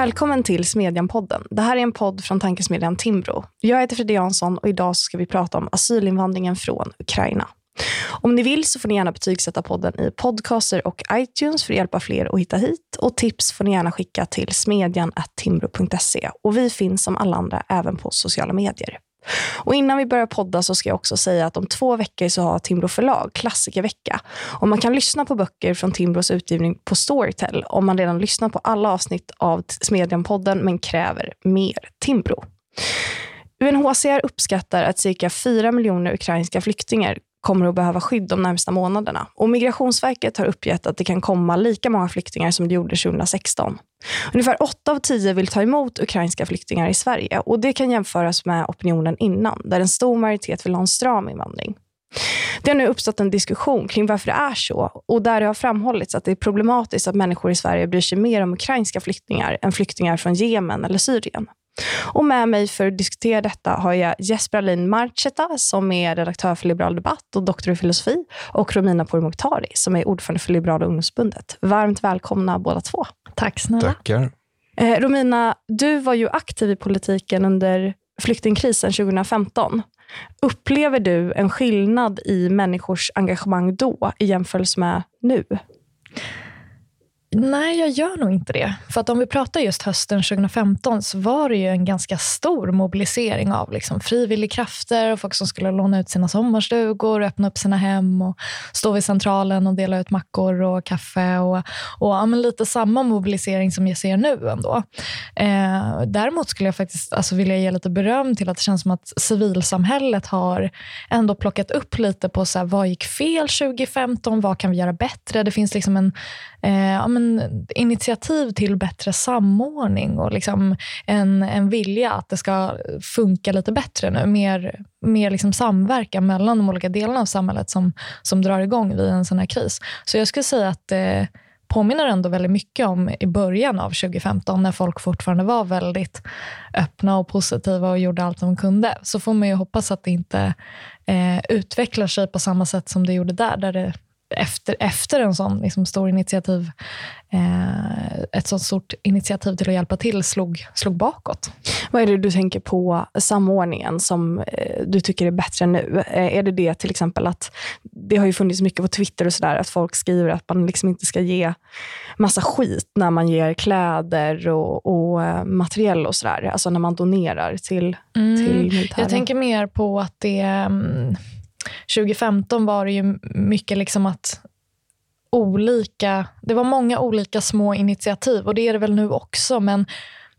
Välkommen till Smedjan-podden. Det här är en podd från tankesmedjan Timbro. Jag heter Fredde Jansson och idag ska vi prata om asylinvandringen från Ukraina. Om ni vill så får ni gärna betygsätta podden i podcaster och iTunes för att hjälpa fler att hitta hit. Och tips får ni gärna skicka till smedjan.timbro.se. Och vi finns som alla andra även på sociala medier. Och innan vi börjar podda så ska jag också säga att om två veckor så har Timbro förlag klassikervecka. Och man kan lyssna på böcker från Timbros utgivning på Storytel om man redan lyssnat på alla avsnitt av Smedjan-podden men kräver mer Timbro. UNHCR uppskattar att cirka 4 miljoner ukrainska flyktingar kommer att behöva skydd de närmsta månaderna. Och Migrationsverket har uppgett att det kan komma lika många flyktingar som det gjorde 2016. Ungefär 8 av 10 vill ta emot ukrainska flyktingar i Sverige och det kan jämföras med opinionen innan, där en stor majoritet vill ha en stram invandring. Det har nu uppstått en diskussion kring varför det är så och där det har framhållits att det är problematiskt att människor i Sverige bryr sig mer om ukrainska flyktingar än flyktingar från Jemen eller Syrien. Och med mig för att diskutera detta har jag Jesper Alin Marcheta som är redaktör för Liberal Debatt och doktor i filosofi och Romina Pourmokhtari som är ordförande för Liberala ungdomsförbundet. Varmt välkomna båda två. Tack snälla. Tackar. Eh, Romina, du var ju aktiv i politiken under flyktingkrisen 2015. Upplever du en skillnad i människors engagemang då i jämförelse med nu? Nej, jag gör nog inte det. För att om vi pratar just hösten 2015 så var det ju en ganska stor mobilisering av liksom frivilligkrafter och folk som skulle låna ut sina sommarstugor, öppna upp sina hem och stå vid centralen och dela ut mackor och kaffe. Och, och ja, lite samma mobilisering som jag ser nu ändå. Eh, däremot skulle jag faktiskt alltså, vilja ge lite beröm till att det känns som att civilsamhället har ändå plockat upp lite på så här, vad gick fel 2015, vad kan vi göra bättre? Det finns liksom en eh, ja, men, initiativ till bättre samordning och liksom en, en vilja att det ska funka lite bättre nu. Mer, mer liksom samverkan mellan de olika delarna av samhället som, som drar igång vid en sån här kris. Så jag skulle säga att det påminner ändå väldigt mycket om i början av 2015 när folk fortfarande var väldigt öppna och positiva och gjorde allt de kunde. Så får man ju hoppas att det inte eh, utvecklar sig på samma sätt som det gjorde där, där det efter, efter en sån liksom, stor initiativ, eh, ett sånt stort initiativ till att hjälpa till slog, slog bakåt. Vad är det du tänker på samordningen som eh, du tycker är bättre nu? Eh, är det det till exempel att det har ju funnits mycket på Twitter och sådär att folk skriver att man liksom inte ska ge massa skit när man ger kläder och, och eh, materiell och sådär. Alltså när man donerar till, mm, till militären. Jag tänker mer på att det um 2015 var det ju mycket liksom att olika, det var många olika små initiativ och det är det väl nu också, men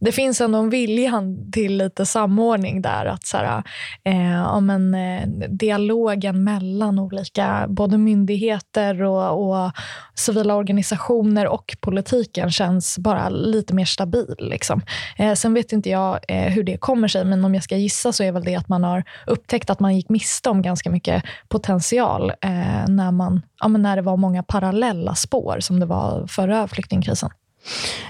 det finns ändå en vilja till lite samordning där. Att så här, eh, ja, men, eh, dialogen mellan olika både myndigheter och, och, civila organisationer och politiken känns bara lite mer stabil. Liksom. Eh, sen vet inte jag eh, hur det kommer sig, men om jag ska gissa så är väl det att man har upptäckt att man gick miste om ganska mycket potential eh, när, man, ja, men när det var många parallella spår som det var förra flyktingkrisen.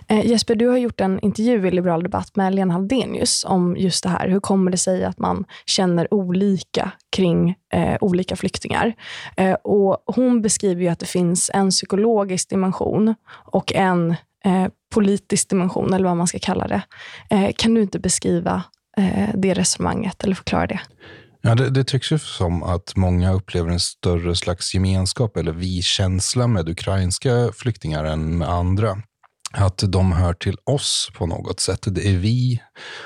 Eh, Jesper, du har gjort en intervju i Liberal Debatt med Lena Haldenius om just det här. Hur kommer det sig att man känner olika kring eh, olika flyktingar? Eh, och hon beskriver ju att det finns en psykologisk dimension och en eh, politisk dimension, eller vad man ska kalla det. Eh, kan du inte beskriva eh, det resonemanget eller förklara det? Ja, det, det tycks ju som att många upplever en större slags gemenskap eller vi-känsla med ukrainska flyktingar än med andra att de hör till oss på något sätt. Det är vi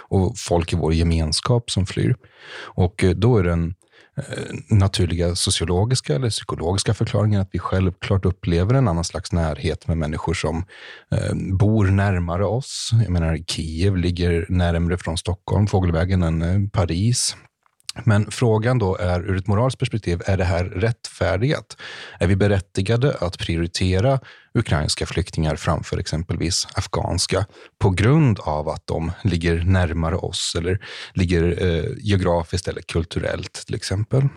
och folk i vår gemenskap som flyr. Och eh, då är den eh, naturliga sociologiska eller psykologiska förklaringen att vi självklart upplever en annan slags närhet med människor som eh, bor närmare oss. Jag menar, Kiev ligger närmare från Stockholm, fågelvägen, än Paris. Men frågan då är ur ett moraliskt perspektiv, är det här rättfärdigat? Är vi berättigade att prioritera ukrainska flyktingar framför exempelvis afghanska på grund av att de ligger närmare oss eller ligger eh, geografiskt eller kulturellt till exempel?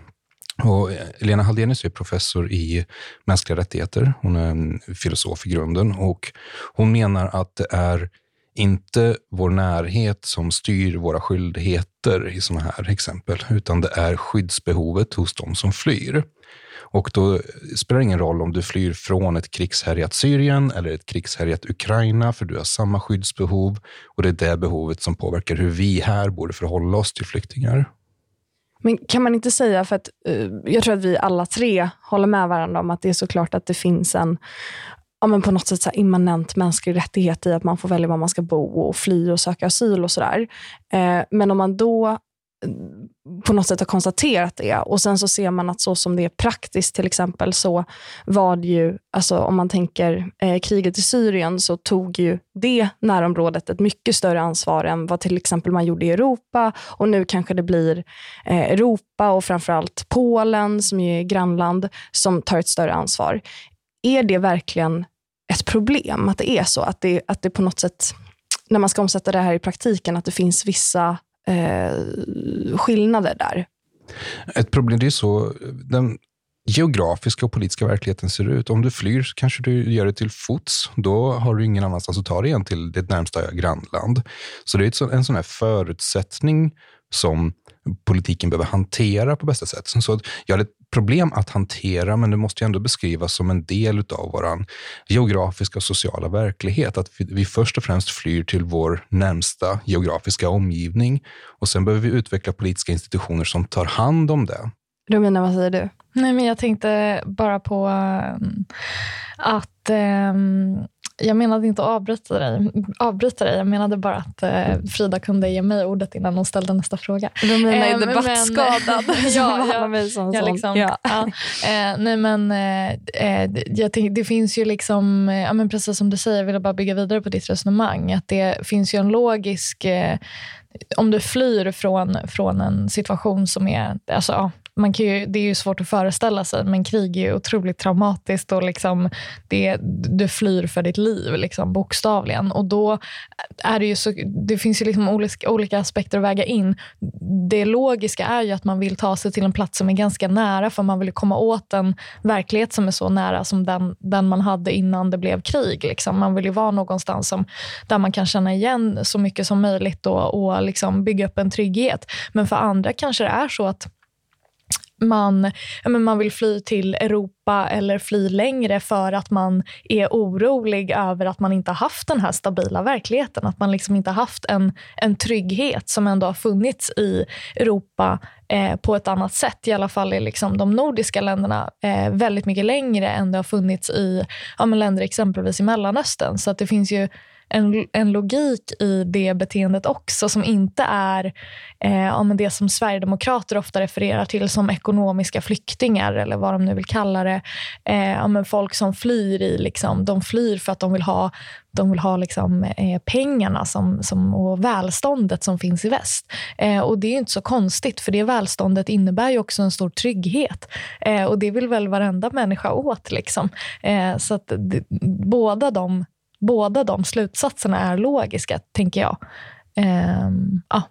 Och eh, Lena Haldenius är professor i mänskliga rättigheter. Hon är en filosof i grunden och hon menar att det är inte vår närhet som styr våra skyldigheter i sådana här exempel, utan det är skyddsbehovet hos de som flyr. Och då spelar det ingen roll om du flyr från ett krigshärjat Syrien eller ett krigshärjat Ukraina, för du har samma skyddsbehov och det är det behovet som påverkar hur vi här borde förhålla oss till flyktingar. Men kan man inte säga, för att eh, jag tror att vi alla tre håller med varandra om att det är såklart att det finns en ja, men på något sätt så immanent mänsklig rättighet i att man får välja var man ska bo och fly och söka asyl och sådär. Eh, men om man då mm, på något sätt har konstaterat det. Och sen så ser man att så som det är praktiskt till exempel så var det ju, alltså om man tänker eh, kriget i Syrien så tog ju det närområdet ett mycket större ansvar än vad till exempel man gjorde i Europa. Och nu kanske det blir eh, Europa och framförallt Polen som ju är grannland som tar ett större ansvar. Är det verkligen ett problem att det är så? Att det, att det på något sätt, när man ska omsätta det här i praktiken, att det finns vissa eh, skillnader där. Ett problem, det är så den geografiska och politiska verkligheten ser ut. Om du flyr så kanske du gör det till fots. Då har du ingen annanstans att ta dig än till ditt närmsta grannland. Så det är en sån här förutsättning som politiken behöver hantera på bästa sätt. Så jag det ett problem att hantera, men det måste ju ändå beskrivas som en del av vår geografiska och sociala verklighet. Att vi först och främst flyr till vår närmsta geografiska omgivning och sen behöver vi utveckla politiska institutioner som tar hand om det. Romina, vad säger du? Nej, men jag tänkte bara på att um jag menade inte att avbryta dig. avbryta dig. Jag menade bara att eh, Frida kunde ge mig ordet innan hon ställde nästa fråga. Romina är eh, debattskadad. ja, ja, mig som ja, liksom, ja. ja. Eh, nej, men, eh, eh jag tänk, det finns ju liksom, eh, ja, men precis som du säger, jag vill bara bygga vidare på ditt resonemang. Att det finns ju en logisk om du flyr från, från en situation som är... Alltså, man kan ju, det är ju svårt att föreställa sig, men krig är ju otroligt traumatiskt och liksom det, du flyr för ditt liv, liksom, bokstavligen. Och då är det ju så, det finns ju liksom olika, olika aspekter att väga in. Det logiska är ju att man vill ta sig till en plats som är ganska nära, för man vill komma åt en verklighet som är så nära som den, den man hade innan det blev krig. Liksom. Man vill ju vara någonstans som, där man kan känna igen så mycket som möjligt och, och liksom bygga upp en trygghet. Men för andra kanske det är så att man, man vill fly till Europa eller fly längre för att man är orolig över att man inte har haft den här stabila verkligheten. Att man liksom inte har haft en, en trygghet som ändå har funnits i Europa eh, på ett annat sätt. I alla fall i liksom de nordiska länderna eh, väldigt mycket längre än det har funnits i ja, länder exempelvis i Mellanöstern. Så att det finns ju en, en logik i det beteendet också som inte är eh, men det som Sverigedemokrater ofta refererar till som ekonomiska flyktingar eller vad de nu vill kalla det. Eh, men folk som flyr i, liksom, de flyr för att de vill ha, de vill ha liksom, eh, pengarna som, som, och välståndet som finns i väst. Eh, och Det är inte så konstigt, för det välståndet innebär ju också en stor trygghet. Eh, och Det vill väl varenda människa åt. Liksom. Eh, så att båda de båda de slutsatserna är logiska, tänker jag. Eh, ja.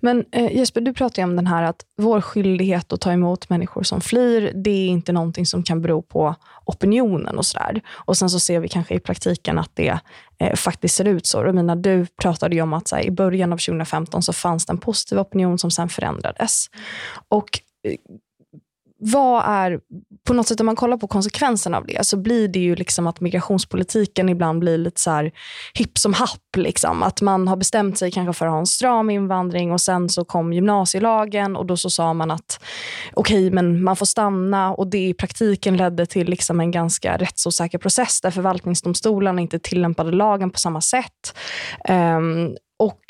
Men eh, Jesper, du pratar ju om den här att vår skyldighet att ta emot människor som flyr, det är inte någonting som kan bero på opinionen och sådär. Och sen så ser vi kanske i praktiken att det eh, faktiskt ser ut så. Romina, du pratade ju om att här, i början av 2015 så fanns det en positiv opinion som sen förändrades. Och eh, vad är, på något sätt om man kollar på konsekvenserna av det, så blir det ju liksom att migrationspolitiken ibland blir lite så här hipp som happ. Liksom. Att man har bestämt sig kanske för att ha en stram invandring och sen så kom gymnasielagen och då så sa man att okej, okay, men man får stanna och det i praktiken ledde till liksom en ganska rättsosäker process där förvaltningsdomstolarna inte tillämpade lagen på samma sätt. Um, och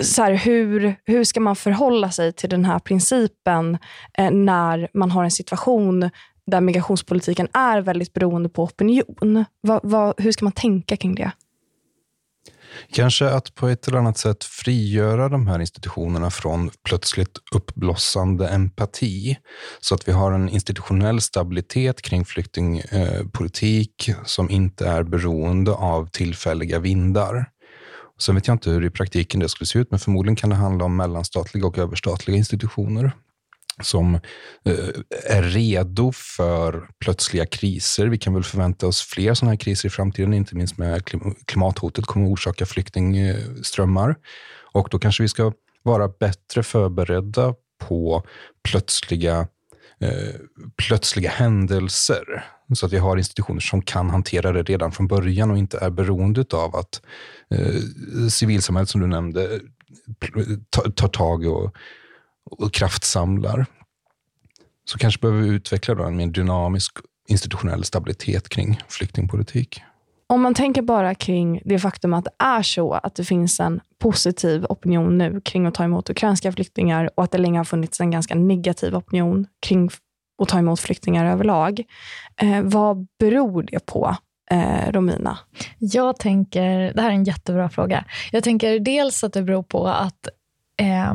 så här, hur, hur ska man förhålla sig till den här principen eh, när man har en situation där migrationspolitiken är väldigt beroende på opinion? Va, va, hur ska man tänka kring det? Kanske att på ett eller annat sätt frigöra de här institutionerna från plötsligt uppblossande empati. Så att vi har en institutionell stabilitet kring flyktingpolitik eh, som inte är beroende av tillfälliga vindar. Sen vet jag inte hur i praktiken det skulle se ut, men förmodligen kan det handla om mellanstatliga och överstatliga institutioner. som eh, är redo för plötsliga kriser. Vi kan väl förvänta oss fler sådana här kriser i framtiden, inte minst med klimathotet kommer att orsaka flyktingströmmar. Och då kanske vi ska vara bättre förberedda på plötsliga, eh, plötsliga händelser. Så att vi har institutioner som kan hantera det redan från början och inte är beroende av att eh, civilsamhället, som du nämnde, tar, tar tag och, och kraftsamlar. Så kanske behöver vi utveckla då en mer dynamisk institutionell stabilitet kring flyktingpolitik. Om man tänker bara kring det faktum att det är så att det finns en positiv opinion nu kring att ta emot ukrainska flyktingar och att det länge har funnits en ganska negativ opinion kring att ta emot flyktingar överlag. Eh, vad beror det på? Eh, Romina? Jag tänker, det här är en jättebra fråga. Jag tänker dels att det beror på att eh,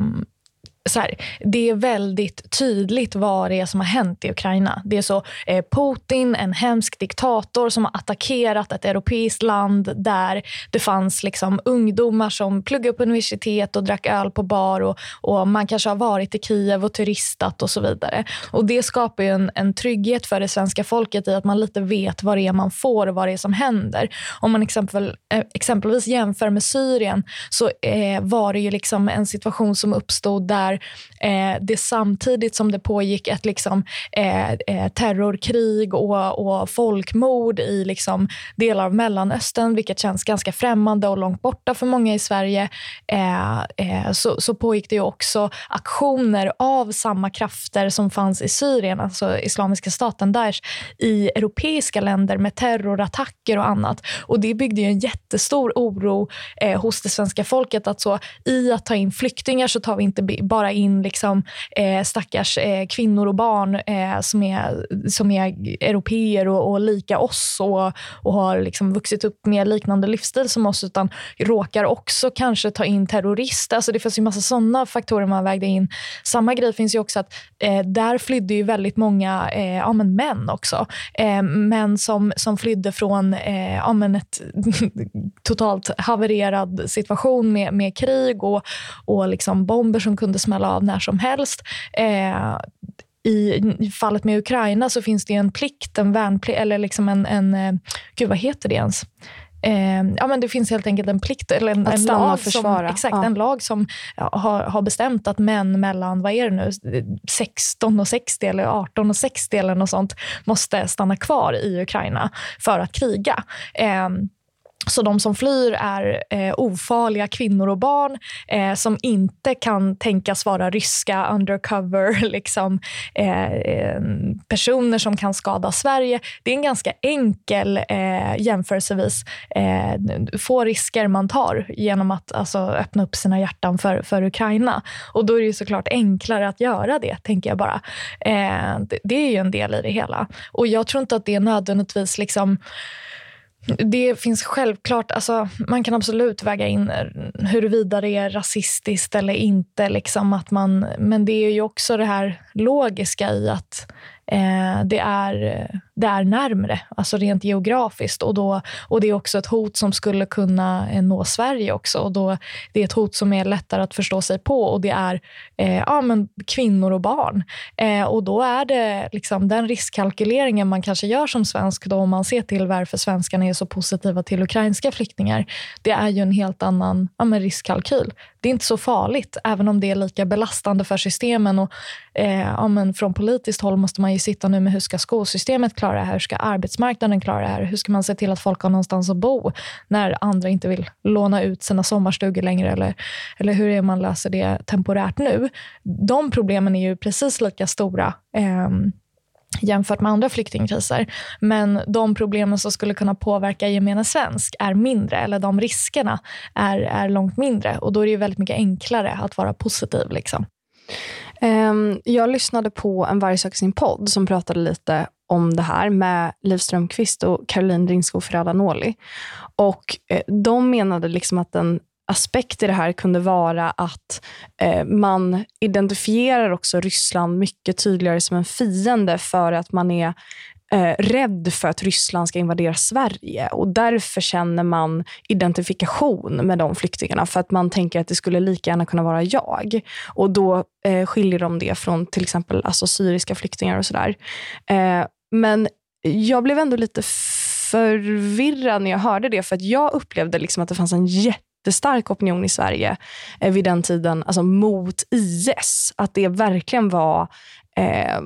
så här, det är väldigt tydligt vad det är som har hänt i Ukraina. Det är så eh, Putin, en hemsk diktator som har attackerat ett europeiskt land där det fanns liksom ungdomar som pluggade på universitet och drack öl på bar och, och man kanske har varit i Kiev och turistat och så vidare. Och Det skapar en, en trygghet för det svenska folket i att man lite vet vad det är man får och vad det är som händer. Om man exempel, eh, exempelvis jämför med Syrien så eh, var det ju liksom en situation som uppstod där eh, det samtidigt som det pågick ett liksom, eh, eh, terrorkrig och, och folkmord i liksom, delar av Mellanöstern, vilket känns ganska främmande och långt borta för många i Sverige, eh, eh, så, så pågick det också aktioner av samma krafter som fanns i Syrien, alltså Islamiska staten Daesh, i europeiska länder med terrorattacker och annat. Och Det byggde en jättestor oro eh, hos det svenska folket att så, i att ta in flyktingar så tar vi inte bara bara in liksom, eh, stackars eh, kvinnor och barn eh, som, är, som är europeer och, och lika oss och, och har liksom vuxit upp med liknande livsstil som oss, utan råkar också kanske ta in terrorister. Alltså det finns ju massa sådana faktorer man vägde in. Samma grej finns ju också att eh, där flydde ju väldigt många eh, ja, men män också. Eh, män som, som flydde från eh, ja, men ett totalt havererad situation med, med krig och, och liksom bomber som kunde smälla av när som helst. Eh, i, fallet med Ukraina så finns det en plikt, en värnplikt, eller liksom en, en... Eh, gud, vad heter det ens? Eh, ja, men det finns helt enkelt en plikt, eller en, en lag, som, exakt, ja. en lag som ja, har, har bestämt att män mellan vad är det nu, 16 och 60 eller 18 och 60 eller något sånt måste stanna kvar i Ukraina för att kriga. Eh, så de som flyr är eh, ofarliga kvinnor och barn eh, som inte kan tänkas vara ryska undercover liksom, eh, personer som kan skada Sverige. Det är en ganska enkel, eh, jämförelsevis, eh, få risker man tar genom att alltså, öppna upp sina hjärtan för, för Ukraina. Och Då är det såklart enklare att göra det, tänker jag bara. Eh, det, det, är ju en del i det hela. Och Jag tror inte att det nödvändigtvis liksom det finns självklart, alltså, man kan absolut väga in huruvida det är rasistiskt eller inte. Liksom att man, men det är ju också det här logiska i att eh, det, är, det är närmre, alltså rent geografiskt. Och, då, och Det är också ett hot som skulle kunna eh, nå Sverige också. Och då, det är ett hot som är lättare att förstå sig på och det är eh, ja, men kvinnor och barn. Eh, och Då är det liksom den riskkalkyleringen man kanske gör som svensk då, om man ser till varför svenskarna är så positiva till ukrainska flyktingar. Det är ju en helt annan ja, men riskkalkyl. Det är inte så farligt, även om det är lika belastande för systemen. Och, eh, ja, men från politiskt håll måste man ju sitta nu med hur ska skolsystemet klara det här? Hur ska arbetsmarknaden klara det här? Hur ska man se till att folk har någonstans att bo när andra inte vill låna ut sina sommarstugor längre? Eller, eller hur är man löser det temporärt nu? De problemen är ju precis lika stora eh, jämfört med andra flyktingkriser. Men de problemen som skulle kunna påverka gemene svensk är mindre, eller de riskerna är, är långt mindre. Och Då är det väldigt mycket enklare att vara positiv. Liksom. Um, jag lyssnade på en Varg söker sin podd som pratade lite om det här med Liv Strömquist och Caroline Ringskog Ferrada-Noli. Och eh, de menade liksom att den aspekt i det här kunde vara att eh, man identifierar också Ryssland mycket tydligare som en fiende för att man är eh, rädd för att Ryssland ska invadera Sverige. och Därför känner man identifikation med de flyktingarna, för att man tänker att det skulle lika gärna kunna vara jag. Och Då eh, skiljer de det från till exempel alltså, syriska flyktingar och sådär. Eh, men jag blev ändå lite förvirrad när jag hörde det, för att jag upplevde liksom att det fanns en jättestark opinion i Sverige eh, vid den tiden alltså mot IS. Att det verkligen var eh,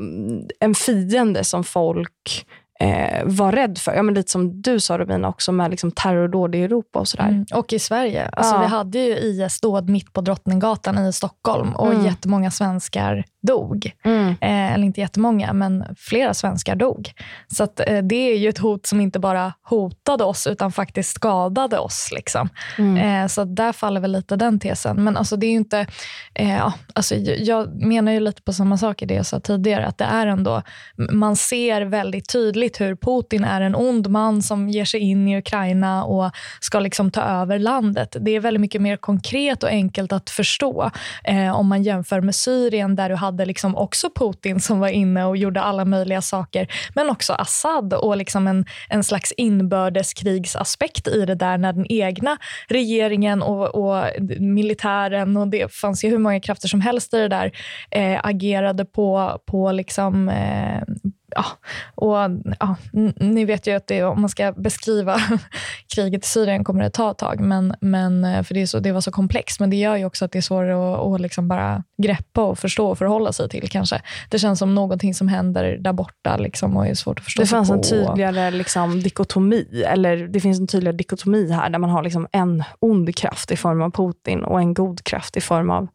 en fiende som folk eh, var rädd för. Ja, men lite som du sa Robina också med liksom terrordåd i Europa och sådär. Mm. Och i Sverige. Alltså, ja. Vi hade ju IS-dåd mitt på Drottninggatan i Stockholm och mm. jättemånga svenskar dog. Mm. Eh, eller inte jättemånga, men flera svenskar dog. Så att, eh, det är ju ett hot som inte bara hotade oss, utan faktiskt skadade oss. Liksom. Mm. Eh, så där faller väl lite den tesen. Men alltså, det är inte... Eh, alltså, jag menar ju lite på samma sak i det jag sa tidigare, att det är ändå... Man ser väldigt tydligt hur Putin är en ond man som ger sig in i Ukraina och ska liksom ta över landet. Det är väldigt mycket mer konkret och enkelt att förstå eh, om man jämför med Syrien, där du hade liksom också Putin som var inne och gjorde alla möjliga saker, men också Assad och liksom en, en slags inbördeskrigsaspekt i det där när den egna regeringen och, och militären, och det fanns ju hur många krafter som helst i det där, eh, agerade på, på liksom, eh, ja, och, ja, ni vet ju att det, om man ska beskriva kriget i Syrien kommer det ta ett tag, men, men, eh, för det, så, det var så komplext. Men det gör ju också att det är svårt att, att liksom bara greppa och förstå och förhålla sig till. kanske. Det känns som någonting som händer där borta liksom, och är svårt att förstå Det fanns en tydligare liksom, dikotomi, eller det finns en tydligare dikotomi här, där man har liksom en ond kraft i form av Putin och en god kraft i form av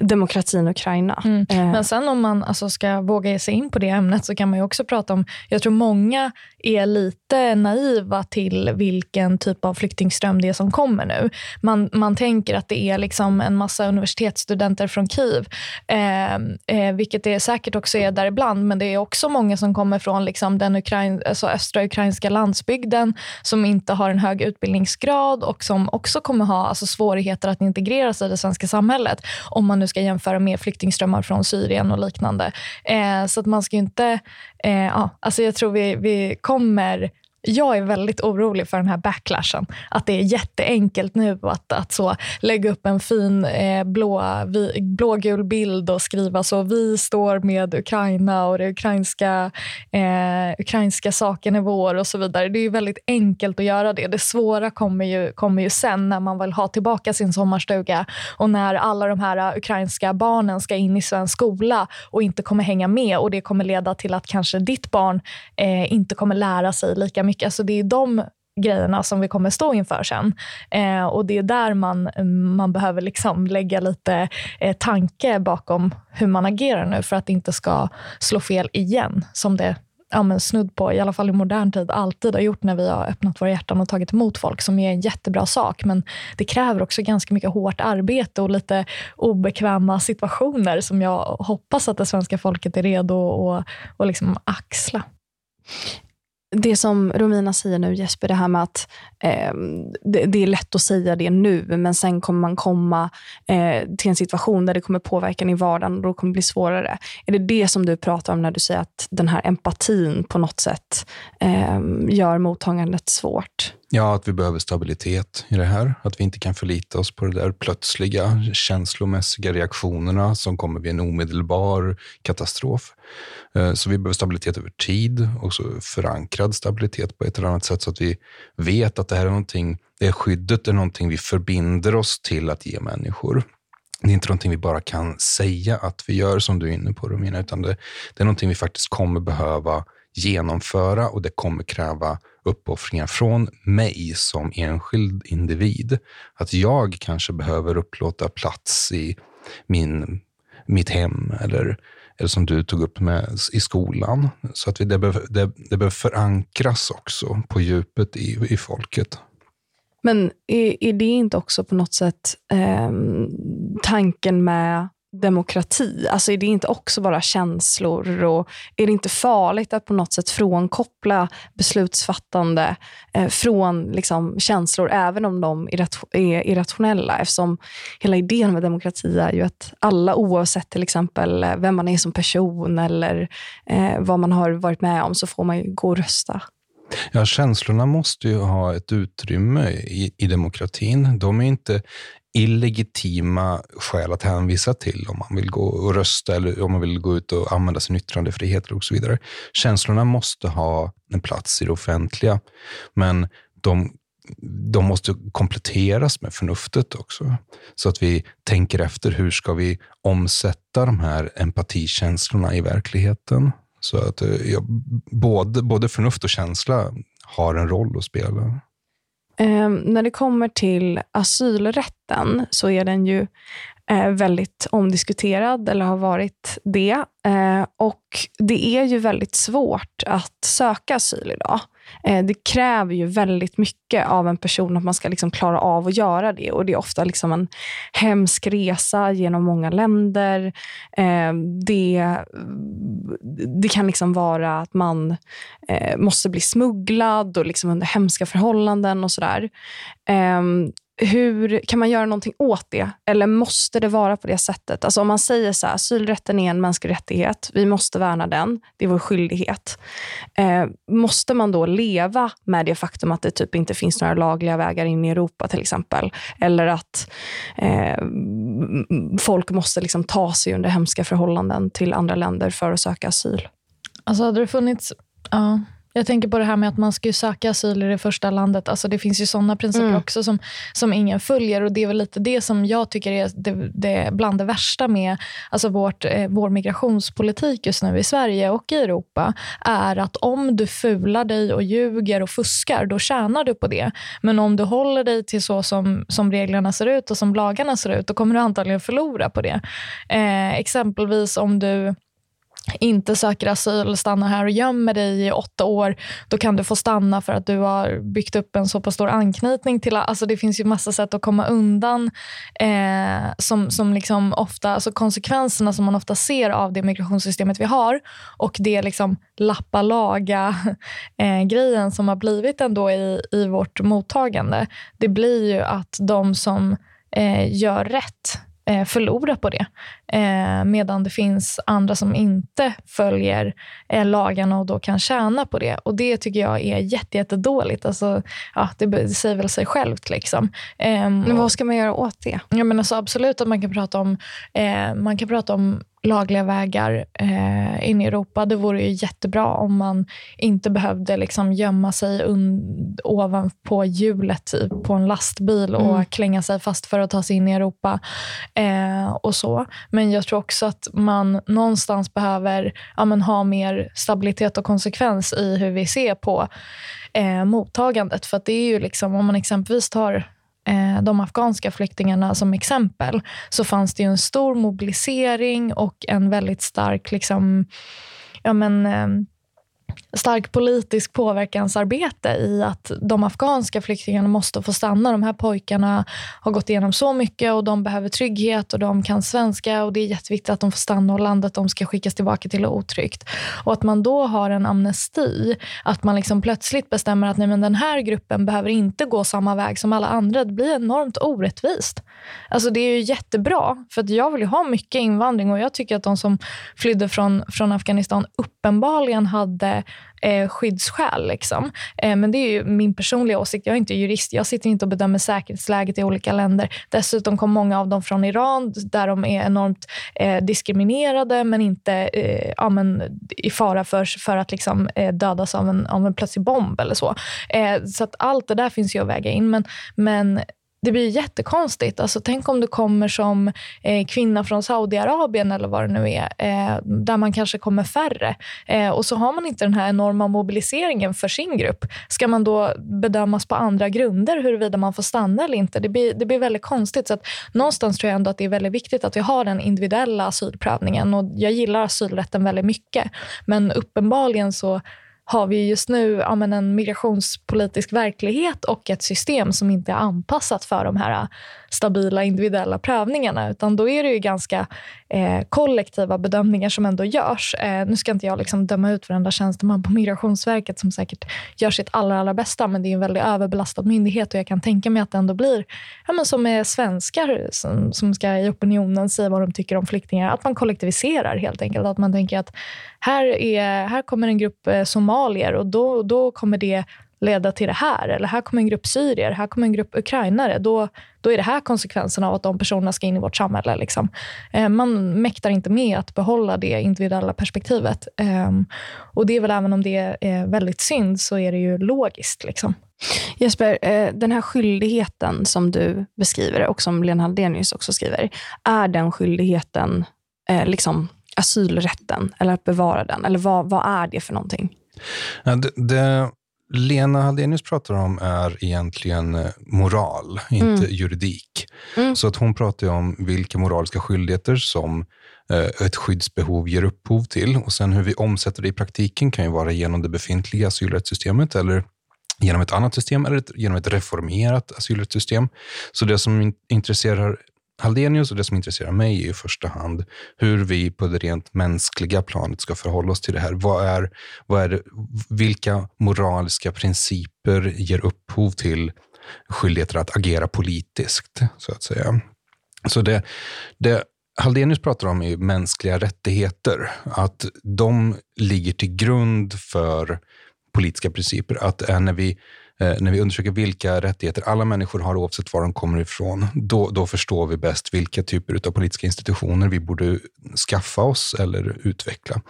demokratin Ukraina. Mm. Eh. Men sen om man alltså, ska våga ge sig in på det ämnet så kan man ju också prata om, jag tror många är lite naiva till vilken typ av flyktingström det är som kommer nu. Man, man tänker att det är liksom en massa universitetsstudenter från Kiev, eh, eh, vilket det säkert också är där ibland, men det är också många som kommer från liksom den Ukrain, alltså östra ukrainska landsbygden som inte har en hög utbildningsgrad och som också kommer ha alltså, svårigheter att integrera sig i det svenska samhället, om man nu ska jämföra med flyktingströmmar från Syrien och liknande. Eh, så att man ska inte Eh, ja, alltså jag tror vi, vi kommer jag är väldigt orolig för den här backlashen. Att det är jätteenkelt nu att, att så lägga upp en fin eh, blå, vi, blågul bild och skriva så vi står med Ukraina och det ukrainska, eh, ukrainska saken är vår och så vidare. Det är väldigt enkelt att göra det. Det svåra kommer ju, kommer ju sen när man vill ha tillbaka sin sommarstuga och när alla de här eh, ukrainska barnen ska in i svensk skola och inte kommer hänga med och det kommer leda till att kanske ditt barn eh, inte kommer lära sig lika mycket mycket. Alltså det är de grejerna som vi kommer stå inför sen. Eh, och Det är där man, man behöver liksom lägga lite eh, tanke bakom hur man agerar nu för att det inte ska slå fel igen, som det ja, men snudd på, i alla fall i modern tid, alltid har gjort när vi har öppnat våra hjärtan och tagit emot folk, som är en jättebra sak. Men det kräver också ganska mycket hårt arbete och lite obekväma situationer som jag hoppas att det svenska folket är redo att och liksom axla det som Romina säger nu Jesper, det här med att eh, det, det, är lätt att säga det nu, men sen kommer man komma eh, till en situation där det kommer påverka din i vardagen och då kommer det bli svårare. Är det det som du pratar om när du säger att den här empatin på något sätt eh, gör mottagandet svårt? Ja, att vi behöver stabilitet i det här. Att vi inte kan förlita oss på de där plötsliga känslomässiga reaktionerna som kommer vid en omedelbar katastrof. Eh, så vi behöver stabilitet över tid och så förankrad stabilitet på ett eller annat sätt så att vi vet att det här är någonting, det här skyddet är någonting vi förbinder oss till att ge människor. Det är inte någonting vi bara kan säga att vi gör, som du är inne på Romina, utan det, det är någonting vi faktiskt kommer behöva genomföra och det kommer kräva uppoffringar från mig som enskild individ. Att jag kanske behöver upplåta plats i min, mitt hem eller, eller som du tog upp med i skolan. Så att vi, det, behöver, det, det behöver förankras också på djupet i, i folket. Men är, är det inte också på något sätt eh, tanken med demokrati? Alltså är det inte också bara känslor? Och är det inte farligt att på något sätt frånkoppla beslutsfattande eh, från liksom, känslor, även om de är irrationella? Eftersom hela idén med demokrati är ju att alla, oavsett till exempel eh, vem man är som person eller eh, vad man har varit med om, så får man ju gå och rösta. Ja, känslorna måste ju ha ett utrymme i, i demokratin. De är inte illegitima skäl att hänvisa till om man vill gå och rösta eller om man vill gå ut och använda sin yttrandefrihet och så vidare. Känslorna måste ha en plats i det offentliga, men de, de måste kompletteras med förnuftet också. Så att vi tänker efter hur ska vi omsätta de här empatikänslorna i verkligheten. Så att eh, ja, både, både förnuft och känsla har en roll att spela. Eh, när det kommer till asylrätten så är den ju Eh, väldigt omdiskuterad, eller har varit det. Eh, och det är ju väldigt svårt att söka asyl idag. Eh, det kräver ju väldigt mycket av en person att man ska liksom klara av att göra det. Och Det är ofta liksom en hemsk resa genom många länder. Det, det kan liksom vara att man måste bli smugglad och liksom under hemska förhållanden och sådär hur kan man göra någonting åt det? Eller måste det vara på det sättet? Alltså om man säger så här, asylrätten är en mänsklig rättighet, vi måste värna den, det är vår skyldighet. Eh, måste man då leva med det faktum att det typ inte finns några lagliga vägar in i Europa till exempel? Eller att eh, folk måste liksom ta sig under hemska förhållanden till andra länder för att söka asyl? Alltså hade det funnits... Ja jag tänker på det här med att man ska söka asyl i det första landet. Alltså det finns ju sådana principer mm. också som, som ingen följer. och Det är väl lite det som jag tycker är det, det bland det värsta med alltså vårt, eh, vår migrationspolitik just nu i Sverige och i Europa. är att om du fular dig och ljuger och fuskar, då tjänar du på det. Men om du håller dig till så som, som reglerna ser ut och som lagarna ser ut, då kommer du antagligen förlora på det. Eh, exempelvis om du inte söker asyl, stannar här och gömmer dig i åtta år, då kan du få stanna för att du har byggt upp en så pass stor anknytning till... Alltså det finns ju massa sätt att komma undan eh, som, som liksom ofta, alltså konsekvenserna som man ofta ser av det migrationssystemet vi har och det liksom lappa-laga-grejen eh, som har blivit ändå i, i vårt mottagande. Det blir ju att de som eh, gör rätt förlora på det. Eh, medan det finns andra som inte följer eh, lagarna och då kan tjäna på det. Och Det tycker jag är jättedåligt. Alltså, ja, det säger väl sig självt. Liksom. Eh, men vad ska man göra åt det? Ja, men alltså, absolut att man kan prata om, eh, man kan prata om lagliga vägar eh, in i Europa. Det vore ju jättebra om man inte behövde liksom gömma sig ovanpå hjulet på en lastbil och mm. klänga sig fast för att ta sig in i Europa. Eh, och så. Men jag tror också att man någonstans behöver ja, men, ha mer stabilitet och konsekvens i hur vi ser på eh, mottagandet. För det är ju liksom, om man exempelvis tar Eh, de afghanska flyktingarna som exempel, så fanns det en stor mobilisering och en väldigt stark liksom, ja, men, eh, stark politisk påverkansarbete i att de afghanska flyktingarna måste få stanna. De här pojkarna har gått igenom så mycket och de behöver trygghet och de kan svenska och det är jätteviktigt att de får stanna och landet de ska skickas tillbaka till är otryggt. Och att man då har en amnesti, att man liksom plötsligt bestämmer att nej, men den här gruppen behöver inte gå samma väg som alla andra. Det blir enormt orättvist. Alltså det är ju jättebra, för att jag vill ha mycket invandring och jag tycker att de som flydde från, från Afghanistan uppenbarligen hade eh, skyddsskäl. Liksom. Eh, men det är ju min personliga åsikt. Jag är inte jurist. Jag sitter inte och bedömer säkerhetsläget i olika länder. Dessutom kom många av dem från Iran där de är enormt eh, diskriminerade men inte eh, ja, men i fara för, för att liksom, eh, dödas av en, av en plötslig bomb eller så. Eh, så att allt det där finns ju att väga in. Men, men det blir jättekonstigt. Alltså, tänk om du kommer som eh, kvinna från Saudiarabien eller vad det nu är, eh, där man kanske kommer färre. Eh, och så har man inte den här enorma mobiliseringen för sin grupp. Ska man då bedömas på andra grunder huruvida man får stanna eller inte? Det blir, det blir väldigt konstigt. Så att, någonstans tror jag ändå att det är väldigt viktigt att vi har den individuella asylprövningen. Och jag gillar asylrätten väldigt mycket. Men uppenbarligen så har vi just nu ja, men en migrationspolitisk verklighet och ett system som inte är anpassat för de här stabila individuella prövningarna. Utan då är det ju ganska eh, kollektiva bedömningar som ändå görs. Eh, nu ska inte jag liksom döma ut varenda tjänsteman på Migrationsverket som säkert gör sitt allra, allra bästa, men det är en väldigt överbelastad myndighet och jag kan tänka mig att det ändå blir ja, men som är svenskar som, som ska i opinionen säga vad de tycker om flyktingar. Att man kollektiviserar helt enkelt. Att man tänker att här, är, här kommer en grupp eh, somalier och då, då kommer det leda till det här. Eller här kommer en grupp syrier, här kommer en grupp ukrainare. Då, då är det här konsekvenserna av att de personerna ska in i vårt samhälle. Liksom. Eh, man mäktar inte med att behålla det individuella perspektivet. Eh, och det är väl även om det är väldigt synd, så är det ju logiskt. Liksom. Jesper, eh, den här skyldigheten som du beskriver och som Lena Hallenius också skriver, är den skyldigheten eh, liksom asylrätten eller att bevara den? Eller vad, vad är det för någonting? Ja, det, det, Lena Hallenius pratar om är egentligen eh, moral, inte mm. juridik. Mm. Så att hon pratar om vilka moraliska skyldigheter som eh, ett skyddsbehov ger upphov till. Och sen hur vi omsätter det i praktiken kan ju vara genom det befintliga asylrättssystemet eller genom ett annat system eller genom ett reformerat asylrättssystem. Så det som intresserar Haldenius och det som intresserar mig är i första hand hur vi på det rent mänskliga planet ska förhålla oss till det här. Vad är, vad är det, vilka moraliska principer ger upphov till skyldigheter att agera politiskt, så att säga. Så det, det Haldenius pratar om är mänskliga rättigheter, att de ligger till grund för politiska principer. Att när vi Eh, när vi undersöker vilka rättigheter alla människor har oavsett var de kommer ifrån, då, då förstår vi bäst vilka typer av politiska institutioner vi borde skaffa oss eller utveckla.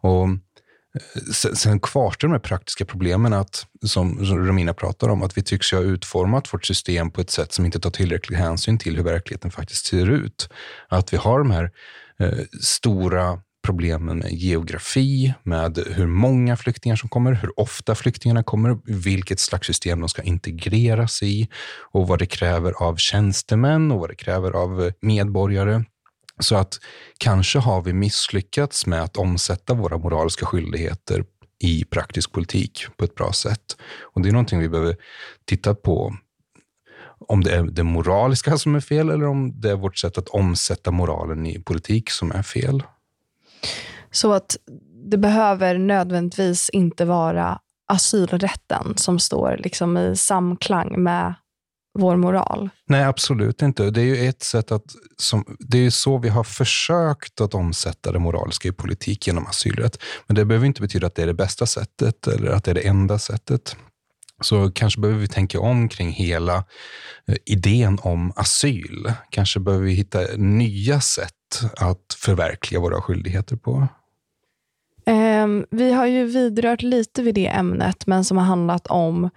Och eh, Sen, Sen kvarstår de här praktiska problemen att, som Romina pratar om, att vi tycks ha utformat vårt system på ett sätt som inte tar tillräcklig hänsyn till hur verkligheten faktiskt ser ut. Att vi har de här eh, stora problemen med geografi, med hur många flyktingar som kommer, hur ofta flyktingarna kommer, vilket slags system de ska integreras i och vad det kräver av tjänstemän och vad det kräver av medborgare. Så att kanske har vi misslyckats med att omsätta våra moraliska skyldigheter i praktisk politik på ett bra sätt. Och Det är någonting vi behöver titta på om det är det moraliska som är fel eller om det är vårt sätt att omsätta moralen i politik som är fel. Så att det behöver nödvändigtvis inte vara asylrätten som står liksom i samklang med vår moral. Nej, absolut inte. Det är ju ett sätt att, som, det är så vi har försökt att omsätta det moraliska i politik genom asylrätt. Men det behöver inte betyda att det är det bästa sättet eller att det är det enda sättet. Så kanske behöver vi tänka om kring hela eh, idén om asyl. Kanske behöver vi hitta nya sätt att förverkliga våra skyldigheter på. Ehm, vi har ju vidrört lite vid det ämnet, men som har handlat om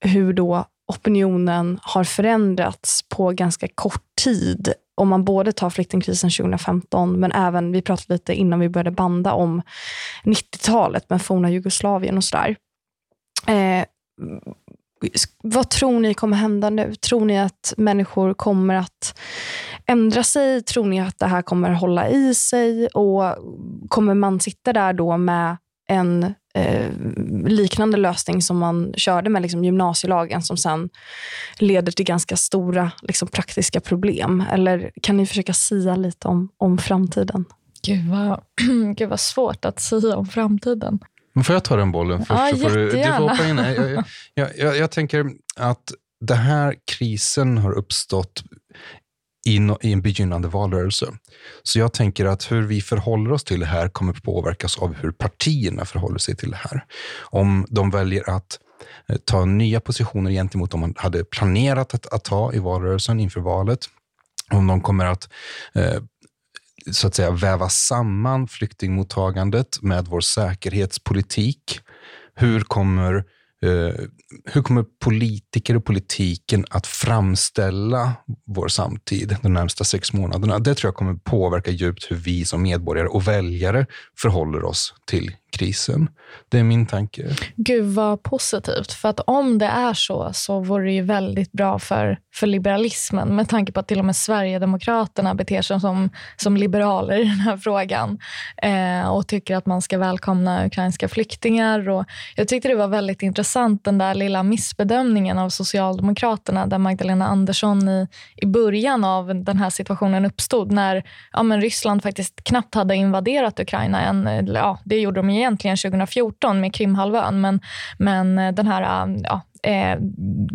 hur då opinionen har förändrats på ganska kort tid. Om man både tar flyktingkrisen 2015, men även, vi pratade lite innan vi började banda om 90-talet med forna Jugoslavien och sådär. Eh, vad tror ni kommer hända nu? Tror ni att människor kommer att ändra sig? Tror ni att det här kommer hålla i sig? Och Kommer man sitta där då med en eh, liknande lösning som man körde med liksom, gymnasielagen som sen leder till ganska stora liksom, praktiska problem? Eller kan ni försöka sia lite om, om framtiden? Gud vad, Gud vad svårt att säga om framtiden. Men får jag ta den bollen först? Ja, så får du, du får hoppa in. Jag, jag, jag, jag, tänker att den här krisen har uppstått i, i en begynnande valrörelse. Så jag tänker att hur vi förhåller oss till det här kommer påverkas av hur partierna förhåller sig till det här. Om de väljer att eh, ta nya positioner gentemot de man hade planerat att, att ta i valrörelsen inför valet. Om de kommer att eh, så att säga väva samman flyktingmottagandet med vår säkerhetspolitik. Hur kommer, eh, Eh, hur kommer politiker och politiken att framställa vår samtid de närmsta sex månaderna? Det tror jag kommer påverka djupt hur vi som medborgare och väljare förhåller oss till krisen. Det är min tanke. Gud vad positivt. För att om det är så, så vore det ju väldigt bra för, för liberalismen med tanke på att till och med Sverigedemokraterna beter sig som, som liberaler i den här frågan eh, och tycker att man ska välkomna ukrainska flyktingar. Och jag tyckte det var väldigt intressant den där lilla missbedömningen av Socialdemokraterna där Magdalena Andersson i, i början av den här situationen uppstod när ja, men Ryssland faktiskt knappt hade invaderat Ukraina än. Ja, det gjorde de egentligen 2014 med Krimhalvön, men, men den här ja, eh,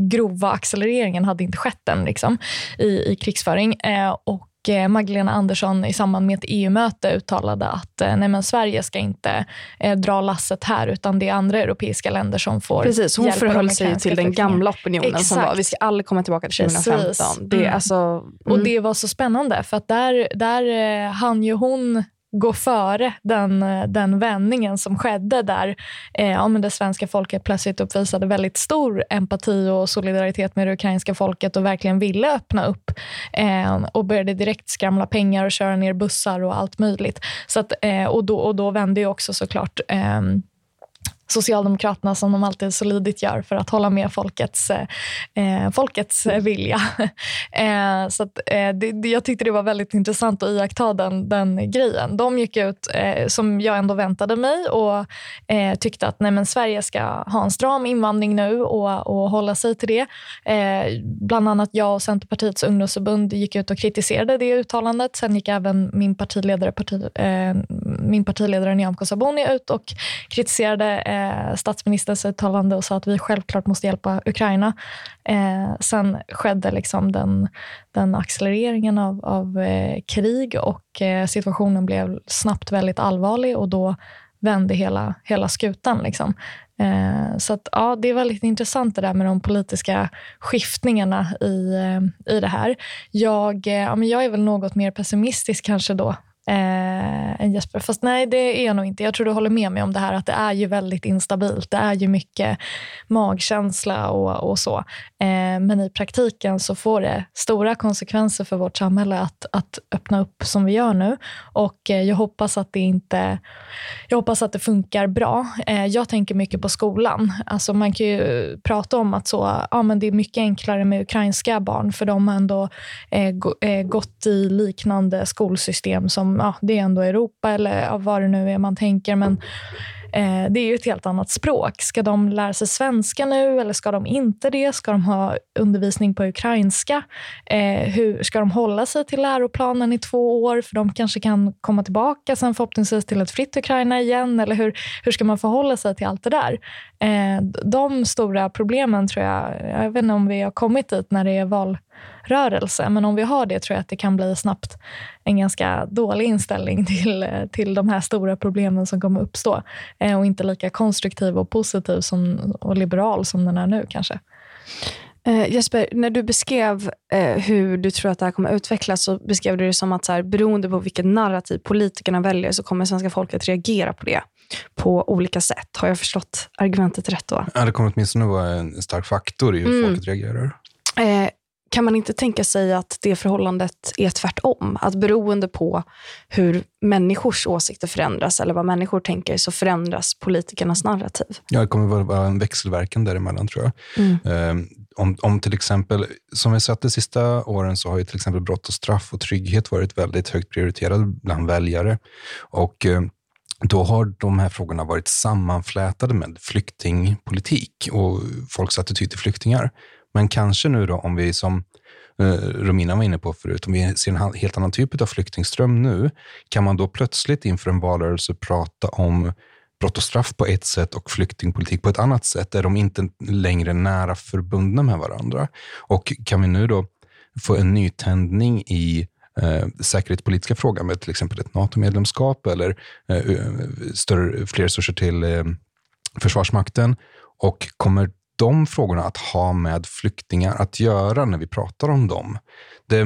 grova accelereringen hade inte skett än liksom, i, i krigsföring. Eh, och eh, Magdalena Andersson i samband med ett EU-möte uttalade att eh, nej men Sverige ska inte eh, dra lasset här, utan det är andra europeiska länder som får Precis, hon förhöll sig till den gamla opinionen Exakt. som var vi ska aldrig komma tillbaka till 2015. Det, mm. alltså, mm. Och det var så spännande, för att där, där eh, hann ju hon gå före den, eh, den vändningen som skedde där eh, ja, men det svenska folket plötsligt uppvisade väldigt stor empati och solidaritet med det ukrainska folket och verkligen ville öppna upp eh, och började direkt skramla pengar och köra ner bussar och allt möjligt. Så att, eh, och, då, och då vände ju också såklart eh, Socialdemokraterna som de alltid så gör för att hålla med folkets, eh, folkets vilja. eh, så att, eh, det, jag tyckte det var väldigt intressant att iaktta den, den grejen. De gick ut, eh, som jag ändå väntade mig, och eh, tyckte att nej, men Sverige ska ha en stram invandring nu och, och hålla sig till det. Eh, bland annat jag och Centerpartiets ungdomsförbund gick ut och kritiserade det uttalandet. Sen gick även min partiledare, parti, min partiledare Nyamko Sabuni ut och kritiserade eh, statsministerns uttalande och sa att vi självklart måste hjälpa Ukraina. Eh, sen skedde liksom den, den accelereringen av, av eh, krig och eh, situationen blev snabbt väldigt allvarlig och då vände hela, hela skutan. Liksom. Eh, så att, ja, det är väldigt intressant det där med de politiska skiftningarna i, eh, i det här. Jag, eh, ja, men jag är väl något mer pessimistisk kanske då eh, än Jesper. Fast nej, det är jag nog inte. Jag tror du håller med mig om det här att det är ju väldigt instabilt. Det är ju mycket magkänsla och, och så. Eh, men i praktiken så får det stora konsekvenser för vårt samhälle att, att öppna upp som vi gör nu. Och eh, jag hoppas att det inte jag hoppas att det funkar bra. Eh, jag tänker mycket på skolan. Alltså man kan ju prata om att så, ja, men det är mycket enklare med ukrainska barn för de har ändå eh, eh gått i liknande skolsystem som Liksom, ja, det är ändå Europa eller ja, vad det nu är man tänker. Men eh, det är ju ett helt annat språk. Ska de lära sig svenska nu eller ska de inte det? Ska de ha undervisning på ukrainska? Eh, hur Ska de hålla sig till läroplanen i två år? För de kanske kan komma tillbaka sen förhoppningsvis till ett fritt Ukraina igen. Eller hur, hur ska man förhålla sig till allt det där? Eh, de stora problemen tror jag, jag vet inte om vi har kommit dit när det är val rörelse. Men om vi har det tror jag att det kan bli snabbt en ganska dålig inställning till, till de här stora problemen som kommer uppstå. Eh, och inte lika konstruktiv och positiv som, och liberal som den är nu kanske. Eh, Jesper, när du beskrev eh, hur du tror att det här kommer utvecklas så beskrev du det som att så här, beroende på vilket narrativ politikerna väljer så kommer svenska folket reagera på det på olika sätt. Har jag förstått argumentet rätt då? Ja, det kommer åtminstone vara en stark faktor i hur mm. folket reagerar. Eh, kan man inte tänka sig att det förhållandet är tvärtom? Att beroende på hur människors åsikter förändras eller vad människor tänker så förändras politikernas narrativ? Ja, det kommer att vara en växelverkan däremellan tror jag. Mm. Um, om, om till exempel, som vi sett de sista åren så har ju till exempel brott och straff och trygghet varit väldigt högt prioriterade bland väljare. Och um, då har de här frågorna varit sammanflätade med flyktingpolitik och folks attityd till flyktingar. Men kanske nu då om vi som eh, Romina var inne på förut, om vi ser en helt annan typ av flyktingström nu, kan man då plötsligt inför en valrörelse prata om brott och straff på ett sätt och flyktingpolitik på ett annat sätt? Är de inte längre nära förbundna med varandra? Och kan vi nu då få en nytändning i eh, säkerhetspolitiska frågan med till exempel ett NATO-medlemskap eller eh, större, fler resurser till eh, Försvarsmakten? Och kommer de frågorna att ha med flyktingar att göra när vi pratar om dem. Det,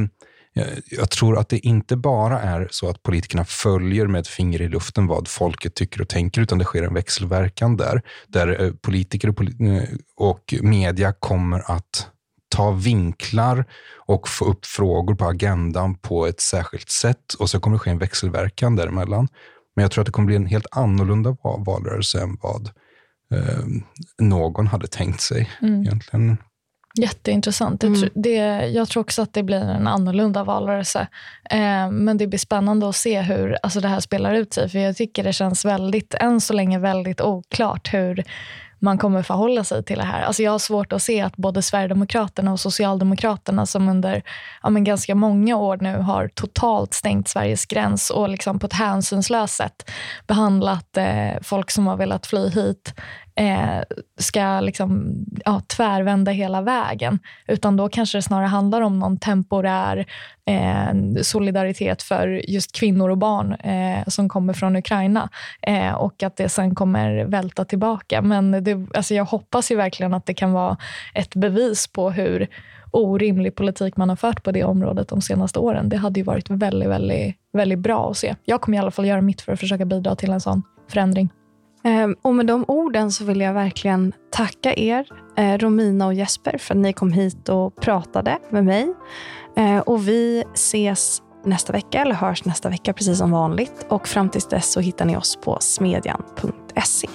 eh, jag tror att det inte bara är så att politikerna följer med ett finger i luften vad folket tycker och tänker, utan det sker en växelverkan där, där eh, politiker och, eh, och media kommer att ta vinklar och få upp frågor på agendan på ett särskilt sätt och så kommer det ske en växelverkan däremellan. Men jag tror att det kommer bli en helt annorlunda valrörelse än vad eh, någon hade tänkt sig mm. egentligen. Jätteintressant. Mm. Jag, det, jag tror också att det blir en annorlunda valrörelse. Eh, men det blir spännande att se hur alltså det här spelar ut sig. För jag tycker det känns väldigt, än så länge väldigt oklart hur man kommer förhålla sig till det här. Alltså jag har svårt att se att både Sverigedemokraterna och Socialdemokraterna som under ja, men ganska många år nu har totalt stängt Sveriges gräns och liksom på ett hänsynslöst sätt behandlat eh, folk som har velat fly hit eh, ska liksom, ja, tvärvända hela vägen. Utan då kanske det snarare handlar om någon temporär eh, solidaritet för just kvinnor och barn eh, som kommer från Ukraina eh, och att det sen kommer välta tillbaka. Men det, alltså jag hoppas ju verkligen att det kan vara ett bevis på hur orimlig politik man har fört på det området de senaste åren. Det hade ju varit väldigt, väldigt, väldigt bra att se. Jag kommer i alla fall göra mitt för att försöka bidra till en sån förändring. Ehm, och med de orden så vill jag verkligen tacka er, eh, Romina och Jesper, för att ni kom hit och pratade med mig. Ehm, och vi ses nästa vecka, eller hörs nästa vecka precis som vanligt. Och fram tills dess så hittar ni oss på smedjan.se.